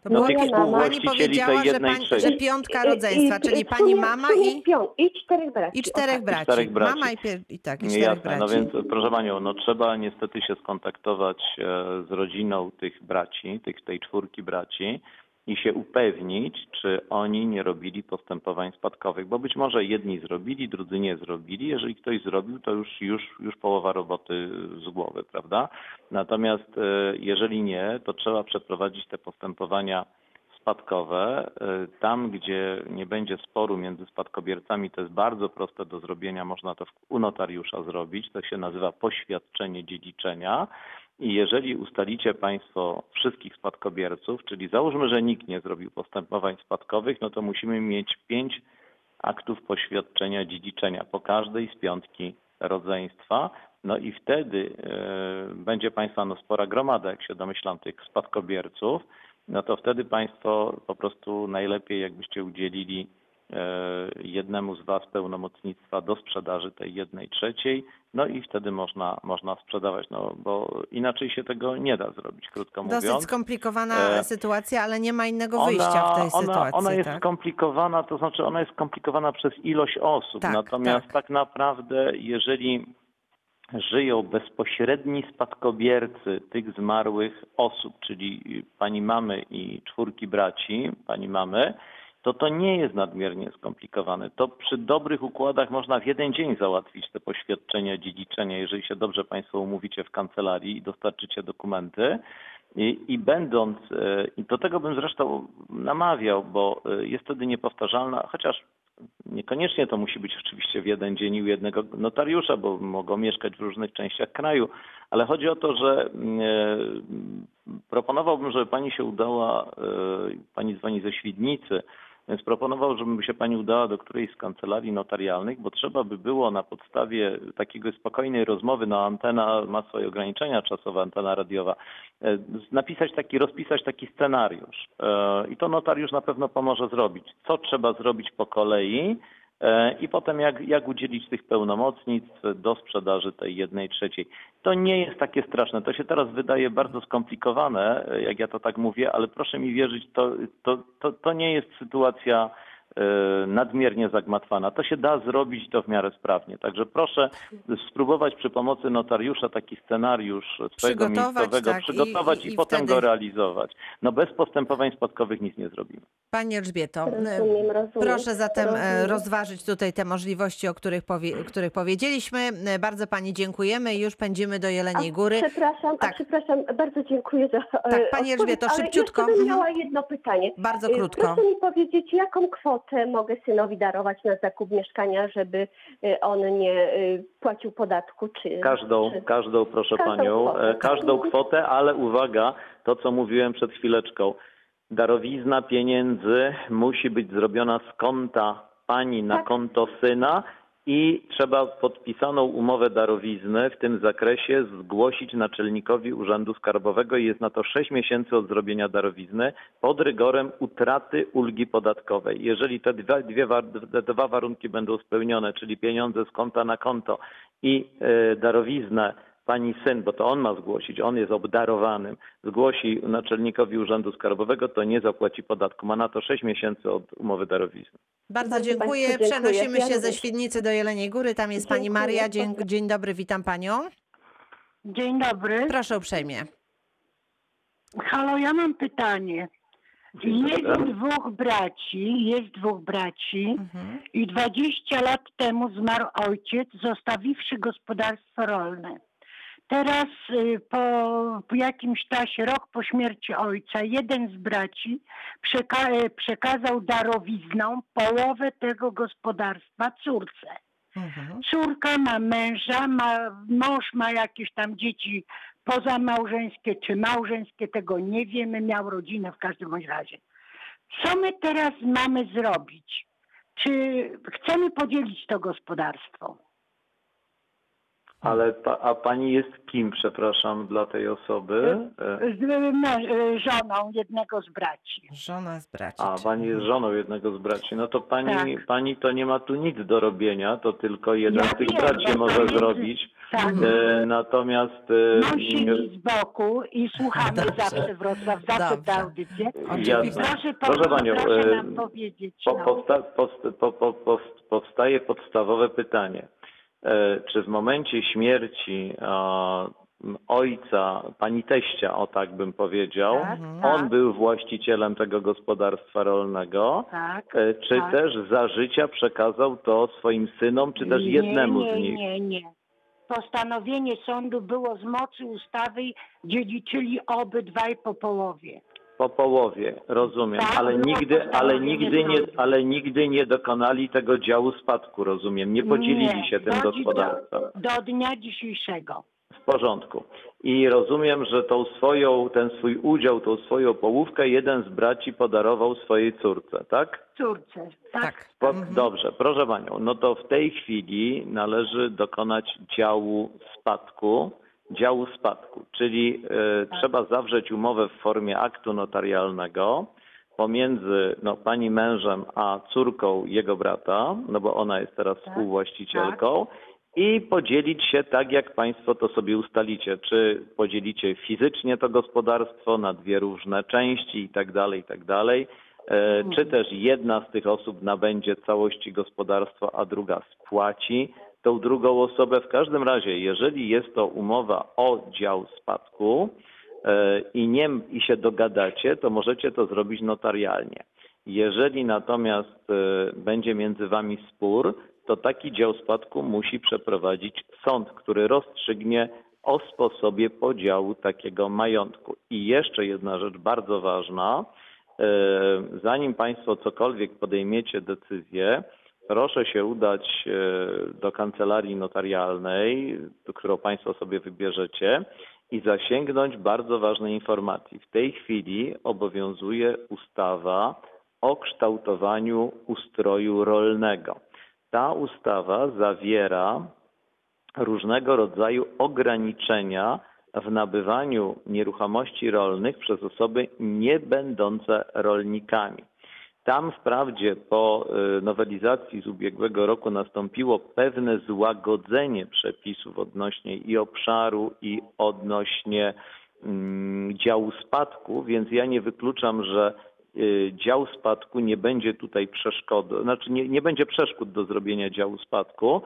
No, tych. Pani powiedziała, że, trzeciej. że piątka I- rodzeństwa, i- czyli w pani mama i, I czterech braci. i czterech braci. czterech braci. Mama i, pier, i tak, i Nie, czterech Jasne, braci. no więc proszę Panią, no trzeba niestety się skontaktować e, z rodziną tych braci, tych, tej czwórki braci i się upewnić, czy oni nie robili postępowań spadkowych, bo być może jedni zrobili, drudzy nie zrobili. Jeżeli ktoś zrobił, to już, już, już połowa roboty z głowy, prawda? Natomiast e, jeżeli nie, to trzeba przeprowadzić te postępowania spadkowe. Y, Tam, gdzie nie będzie sporu między spadkobiercami, to jest bardzo proste do zrobienia. Można to u notariusza zrobić. To się nazywa poświadczenie dziedziczenia. I jeżeli ustalicie Państwo wszystkich spadkobierców, czyli załóżmy, że nikt nie zrobił postępowań spadkowych, no to musimy mieć pięć aktów poświadczenia dziedziczenia po każdej z piątki rodzeństwa. No i wtedy e, będzie Państwa no, spora gromada, jak się domyślam, tych spadkobierców. No to wtedy Państwo po prostu najlepiej jakbyście udzielili jednemu z Was pełnomocnictwa do sprzedaży tej jednej trzeciej, no i wtedy można, można sprzedawać, no bo inaczej się tego nie da zrobić, krótko mówiąc. Dosyć skomplikowana E, sytuacja, ale nie ma innego wyjścia w tej ona, sytuacji. Ona jest tak? skomplikowana, to znaczy ona jest skomplikowana przez ilość osób. Tak, Natomiast tak. tak. naprawdę, jeżeli żyją bezpośredni spadkobiercy tych zmarłych osób, czyli pani mamy i czwórki braci, pani mamy, to to nie jest nadmiernie skomplikowane. To przy dobrych układach można w jeden dzień załatwić te poświadczenia dziedziczenia, jeżeli się dobrze Państwo umówicie w kancelarii i dostarczycie dokumenty. I, I będąc, e, i do tego bym zresztą namawiał, bo e, jest wtedy niepowtarzalna, chociaż niekoniecznie to musi być oczywiście w jeden dzień u jednego notariusza, bo mogą mieszkać w różnych częściach kraju, ale chodzi o to, że mm, e, proponowałbym, żeby pani się udała, pani dzwoni ze Świdnicy, więc proponował, żeby się pani udała do którejś z kancelarii notarialnych, bo trzeba by było na podstawie takiego spokojnej rozmowy, no antena ma swoje ograniczenia czasowe, antena radiowa, e, napisać taki, rozpisać taki scenariusz. E, I to notariusz na pewno pomoże zrobić. Co trzeba zrobić po kolei i potem jak, jak udzielić tych pełnomocnictw do sprzedaży tej jednej trzeciej. To nie jest takie straszne. To się teraz wydaje bardzo skomplikowane, e, jak ja to tak mówię, ale proszę mi wierzyć, to, to, to, to nie jest sytuacja e, nadmiernie zagmatwana. To się da zrobić to w miarę sprawnie. Także proszę spróbować przy pomocy notariusza taki scenariusz swojego Przygotować, miejscowego tak, i- przygotować i, i potem wtedy- go realizować. No bez postępowań spadkowych nic nie zrobimy. Pani Elżbieto, e, Rozumiem, rozumiem. proszę zatem e, Rozumiem. rozważyć tutaj te możliwości, o których, powie, których powiedzieliśmy. Bardzo Pani dziękujemy i już pędzimy do Jeleniej A, Góry. Przepraszam, Tak. a przepraszam, bardzo dziękuję za Tak, e, Pani Elżbieto, ale szybciutko. jeszcze bym Mhm. miała jedno pytanie. Bardzo E, krótko. Proszę mi powiedzieć, jaką kwotę mogę synowi darować na zakup mieszkania, żeby e, on nie e, płacił podatku? Czy, Każdą, czy... każdą proszę Każdą panią, kwotę. e, każdą kwotę, ale uwaga, to co mówiłem przed chwileczką. Darowizna pieniędzy musi być zrobiona z konta pani na Tak. konto syna i trzeba podpisaną umowę darowizny w tym zakresie zgłosić naczelnikowi Urzędu Skarbowego i jest na to 6 miesięcy od zrobienia darowizny pod rygorem utraty ulgi podatkowej. Jeżeli te dwa, dwie, te dwa warunki będą spełnione, czyli pieniądze z konta na konto i e, darowiznę pani syn, bo to on ma zgłosić, on jest obdarowanym, zgłosi naczelnikowi Urzędu Skarbowego, to nie zapłaci podatku. Ma na to 6 miesięcy od umowy darowizny. Bardzo dziękuję. Przenosimy się ze. Świdnicy do Jeleniej Góry. Tam jest Pani. Maria. Dzień, dzień dobry, witam Panią. Dzień dobry. Proszę uprzejmie. Halo, ja mam pytanie. Jest dwóch braci, jest dwóch braci Mhm. i 20 lat temu zmarł ojciec, zostawiwszy gospodarstwo rolne. Teraz y, po, jakimś czasie, rok po śmierci ojca, jeden z braci przeka- e, przekazał darowizną połowę tego gospodarstwa córce. Mhm. Córka ma męża, ma, mąż ma jakieś tam dzieci pozamałżeńskie czy małżeńskie, tego nie wiemy, miał rodzinę w każdym bądź razie. Co my teraz mamy zrobić? Czy chcemy podzielić to gospodarstwo? Ale pa, a pani jest kim, przepraszam, dla tej osoby? E, Z mę- e, żoną jednego z braci. Żona z braci. A, czyli- pani jest żoną jednego z braci. No to pani, Tak. pani to nie ma tu nic do robienia, to tylko jeden Ja z tych wiem, braci bo to może jest- zrobić. Tak. E, natomiast e, siedzi z boku i słuchamy Dobrze. zawsze Wrocław, zawsze Dobrze. tę audycję. Oczywiście. Proszę, Proszę panią, proszę e, nam powiedzieć. Po, no. powsta, post, po, po, post, powstaje podstawowe pytanie. E, czy w momencie śmierci m, ojca, pani teścia, o tak bym powiedział, Tak, Mhm. on tak, był właścicielem tego gospodarstwa rolnego, tak. e, czy tak. też za życia przekazał to swoim synom, czy też nie, jednemu nie, z nich? Nie, nie, Postanowienie sądu było z mocy ustawy dziedziczyli obydwaj po połowie. Po połowie, rozumiem, Tak, ale było nigdy, ale postanowienie nigdy nie, ale nigdy nie dokonali tego działu spadku, rozumiem, nie podzielili Nie, się tym do- gospodarstwem. Do dnia dzisiejszego. W porządku. I rozumiem, że tą swoją, ten swój udział, tą swoją połówkę jeden z braci podarował swojej córce, tak? Córce. Tak. Tak. Po, Mhm. Dobrze, proszę panią. No to w tej chwili należy dokonać działu spadku, działu spadku, czyli e, trzeba zawrzeć umowę w formie aktu notarialnego pomiędzy no, pani mężem a córką jego brata, no bo ona jest teraz Tak, współwłaścicielką, i podzielić się tak, jak Państwo to sobie ustalicie. Czy podzielicie fizycznie to gospodarstwo na dwie różne części i tak dalej, i tak dalej. E, Czy też jedna z tych osób nabędzie całości gospodarstwa, a druga spłaci tą drugą osobę. W każdym razie, jeżeli jest to umowa o dział spadku e, i, nie, i się dogadacie, to możecie to zrobić notarialnie. Jeżeli natomiast e, będzie między Wami spór, to taki dział spadku musi przeprowadzić sąd, który rozstrzygnie o sposobie podziału takiego majątku. I jeszcze jedna rzecz bardzo ważna. E, Zanim Państwo cokolwiek podejmiecie decyzję, proszę się udać e, do kancelarii notarialnej, którą Państwo sobie wybierzecie i zasięgnąć bardzo ważnej informacji. W tej chwili obowiązuje ustawa o kształtowaniu ustroju rolnego. Ta ustawa zawiera różnego rodzaju ograniczenia w nabywaniu nieruchomości rolnych przez osoby nie będące rolnikami. Tam wprawdzie po y, nowelizacji z ubiegłego roku nastąpiło pewne złagodzenie przepisów odnośnie i obszaru, i odnośnie mm, działu spadku, więc ja nie wykluczam, że y, dział spadku nie będzie tutaj przeszkodą, znaczy nie, nie będzie przeszkód do zrobienia działu spadku,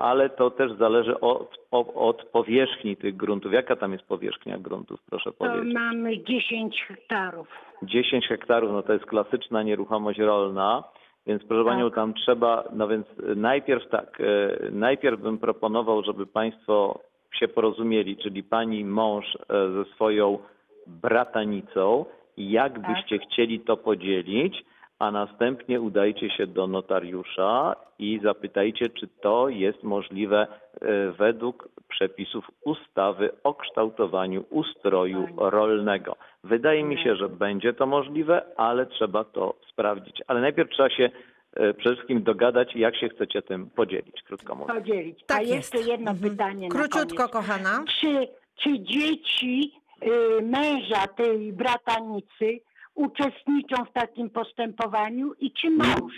ale to też zależy od, od, od powierzchni tych gruntów. Jaka tam jest powierzchnia gruntów, proszę To powiedzieć? mamy 10 hektarów. 10 hektarów, no to jest klasyczna nieruchomość rolna, więc proszę Tak. Panią, tam trzeba, no więc najpierw tak, y, najpierw bym proponował, żeby Państwo się porozumieli, czyli Pani mąż y, ze swoją bratanicą, jak Tak. byście chcieli to podzielić, a następnie udajcie się do notariusza i zapytajcie, czy to jest możliwe y, według przepisów ustawy o kształtowaniu ustroju rolnego. Wydaje mi się, że będzie to możliwe, ale trzeba to sprawdzić. Ale najpierw trzeba się e, przede wszystkim dogadać, jak się chcecie tym podzielić, krótko mówiąc. Podzielić. Tak A jest. jeszcze jedno Mhm. pytanie na Króciutko, kochana. Czy, czy dzieci y, męża tej bratanicy uczestniczą w takim postępowaniu i czy mąż?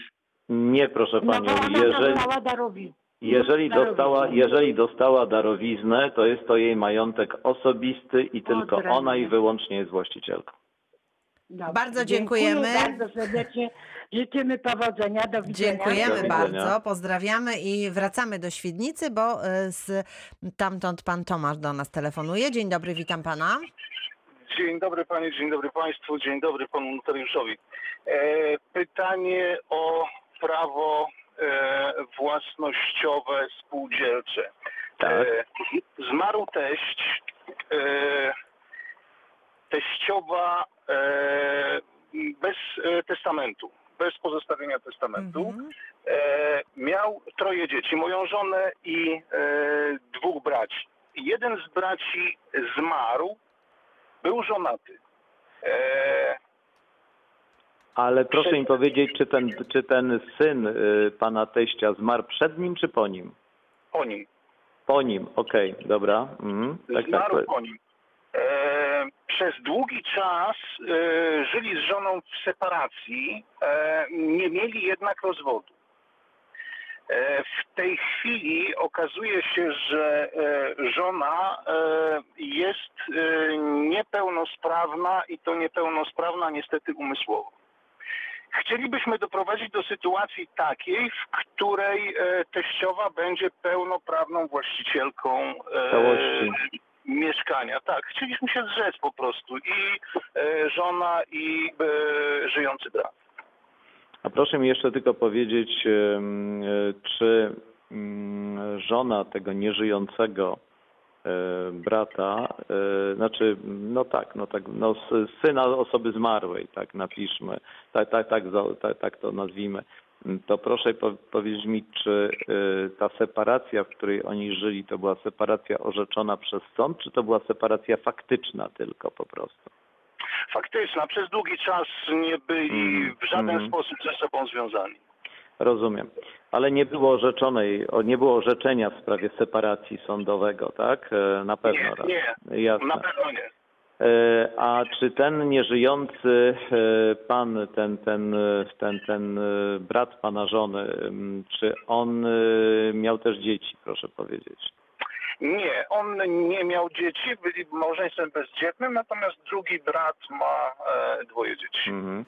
Nie, proszę Panią, jeżeli, dostała jeżeli, darowiznę. dostała, jeżeli dostała darowiznę, to jest to jej majątek osobisty i tylko Odrębny. ona i wyłącznie jest właścicielką. Dobrze. Bardzo Dziękuję dziękujemy. bardzo serdecznie. Życzymy powodzenia. Do widzenia. Dziękujemy Do widzenia. bardzo, pozdrawiamy i wracamy do Świdnicy, bo y, z tamtąd pan Tomasz do nas telefonuje. Dzień dobry, witam pana. Dzień dobry panie, dzień dobry państwu, dzień dobry panu notariuszowi. E, pytanie o prawo e, własnościowe spółdzielcze. Tak. E, zmarł teść, e, teściowa e, bez e, testamentu, bez pozostawienia testamentu. Mhm. E, miał troje dzieci, moją żonę i e, dwóch braci. Jeden z braci zmarł, był żonaty. E, Ale proszę mi powiedzieć, czy ten, czy ten syn y, pana teścia zmarł przed nim, czy po nim? po nim. Po nim, okej, dobra. Mhm. Tak, tak. zmarł po nim. E, przez długi czas e, żyli z żoną w separacji, e, nie mieli jednak rozwodu. E, w tej chwili okazuje się, że e, żona e, jest niepełnosprawna i to niepełnosprawna niestety umysłowo. Chcielibyśmy doprowadzić do sytuacji takiej, w której teściowa będzie pełnoprawną właścicielką Całości. mieszkania. Tak, chcieliśmy się zrzec po prostu i żona i żyjący brat. A proszę mi jeszcze tylko powiedzieć, e, czy mm, żona tego nieżyjącego e, brata, e, znaczy, no tak, no tak, no syna osoby zmarłej, tak napiszmy, tak, tak, tak, tak, tak to nazwijmy, to proszę po, powiedzieć mi, czy ta separacja, w której oni żyli, to była separacja orzeczona przez sąd, czy to była separacja faktyczna tylko po prostu? Faktyczna, przez długi czas nie byli Mhm, w żaden mhm. sposób ze sobą związani. Rozumiem. Ale nie było orzeczonej, nie było orzeczenia w sprawie separacji sądowego, tak? E, Na pewno. Nie, raz. nie, Jasne. na pewno nie. E, A czy ten nieżyjący e, pan, ten, ten, ten, ten brat pana żony, czy on miał też dzieci, proszę powiedzieć? Nie, on nie miał dzieci, byli małżeństwem bezdzietnym, natomiast drugi brat ma e, dwoje dzieci. Mhm.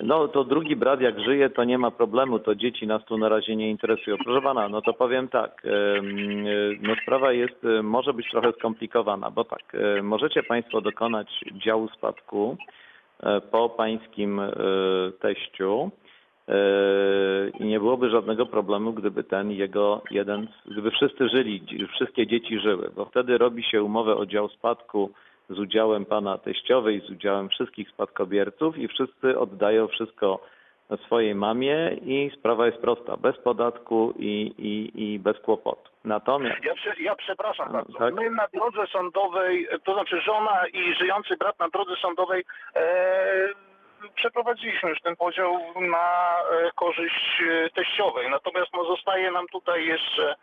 No to drugi brat jak żyje, to nie ma problemu, to dzieci nas tu na razie nie interesują. Proszę pana, no to powiem tak, no sprawa jest, e, może być trochę skomplikowana, bo tak, e, możecie państwo dokonać działu spadku e, po pańskim teściu i nie byłoby żadnego problemu, gdyby ten jego jeden, gdyby wszyscy żyli, wszystkie dzieci żyły, bo wtedy robi się umowę o dział spadku z udziałem pana teściowej, z udziałem wszystkich spadkobierców i wszyscy oddają wszystko swojej mamie i sprawa jest prosta, bez podatku i, i, i bez kłopotu. Natomiast Ja, prze, ja przepraszam bardzo. tak. My na drodze sądowej, to znaczy żona i żyjący brat na drodze sądowej e, przeprowadziliśmy już ten podział na e, korzyść e, teściowej. Natomiast no, zostaje nam tutaj jeszcze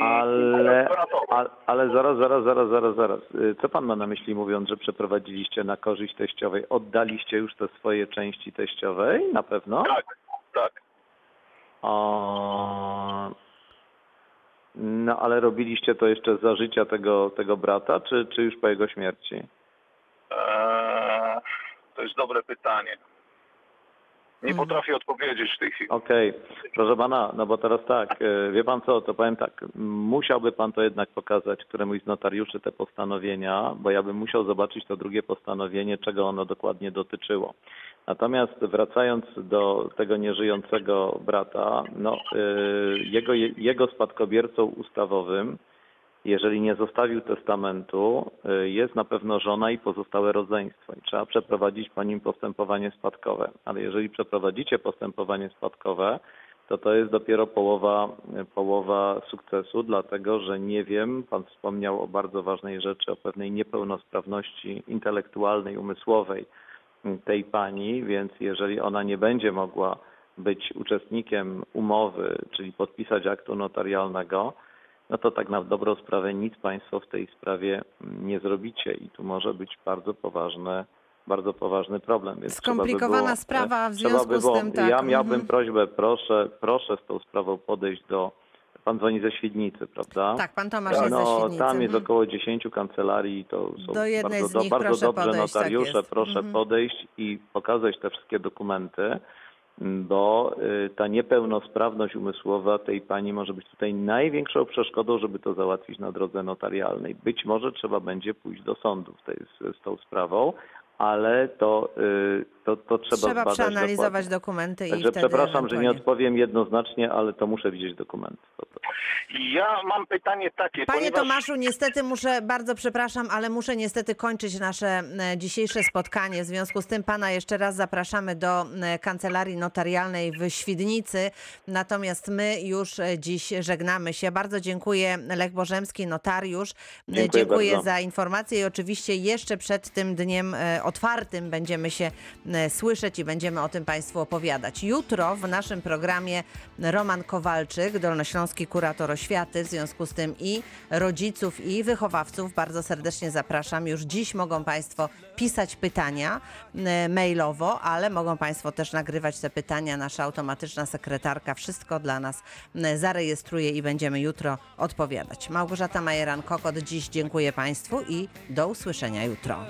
Ale, bratowa. a, ale zaraz, zaraz, zaraz, zaraz, zaraz. Y, Co pan ma na myśli mówiąc, że przeprowadziliście na korzyść teściowej? Oddaliście już te swoje części teściowej? Na pewno? Tak, tak. O... No ale robiliście to jeszcze za życia tego, tego brata, czy, czy już po jego śmierci? E, to jest dobre pytanie. Nie Mhm. potrafię odpowiedzieć w tej chwili. Okej, proszę pana, no bo teraz tak, e, wie pan co, to powiem tak, musiałby pan to jednak pokazać któremuś z notariuszy te postanowienia, bo ja bym musiał zobaczyć to drugie postanowienie, czego ono dokładnie dotyczyło. Natomiast wracając do tego nieżyjącego brata, no e, jego, jego spadkobiercą ustawowym, jeżeli nie zostawił testamentu, y, jest na pewno żona i pozostałe rodzeństwo. I trzeba przeprowadzić po nim postępowanie spadkowe. Ale jeżeli przeprowadzicie postępowanie spadkowe, to to jest dopiero połowa, połowa sukcesu, dlatego że nie wiem, pan wspomniał o bardzo ważnej rzeczy, o pewnej niepełnosprawności intelektualnej, umysłowej tej pani, więc jeżeli ona nie będzie mogła być uczestnikiem umowy, czyli podpisać aktu notarialnego, no to tak na dobrą sprawę nic Państwo w tej sprawie nie zrobicie i tu może być bardzo poważne, bardzo poważny problem. Więc trzeba by Skomplikowana było, sprawa, w trzeba związku by z było, tym tak, Ja miałbym mhm. prośbę, proszę, proszę z tą sprawą podejść do, Pan dzwoni ze Świdnicy, prawda? Tak, pan Tomasz jest ze no, Świdnicy. tam jest mhm. około 10 kancelarii, to są Do jednej bardzo, z nich do, bardzo dobrze podejść, tak notariusze, jest. proszę Mhm. podejść i pokazać te wszystkie dokumenty, bo y, ta niepełnosprawność umysłowa tej pani może być tutaj największą przeszkodą, żeby to załatwić na drodze notarialnej. Być może trzeba będzie pójść do sądu z, tą sprawą, ale to, y, to, to trzeba, Trzeba zbadać przeanalizować dokładnie. dokumenty i Także wtedy przepraszam, że nie ewentualnie- odpowiem jednoznacznie, ale to muszę widzieć dokumenty. po prostu. Ja mam pytanie takie. Panie ponieważ... Tomaszu, niestety muszę, bardzo przepraszam, ale muszę niestety kończyć nasze e, dzisiejsze spotkanie. W związku z tym pana jeszcze raz zapraszamy do e, kancelarii notarialnej w Świdnicy. Natomiast my już e, dziś żegnamy się. Bardzo dziękuję Lech Bożemski, notariusz. E, Dziękuję bardzo. za informacje i oczywiście jeszcze przed tym dniem e, otwartym będziemy się e, słyszeć i będziemy o tym Państwu opowiadać. Jutro w naszym programie Roman Kowalczyk, dolnośląski kurator oświaty, w związku z tym i rodziców, i wychowawców bardzo serdecznie zapraszam. Już dziś mogą Państwo pisać pytania e, mailowo, ale mogą Państwo też nagrywać te pytania. Nasza automatyczna sekretarka wszystko dla nas e, zarejestruje i będziemy jutro odpowiadać. Małgorzata Majeran-Kokot, dziś dziękuję Państwu i do usłyszenia jutro.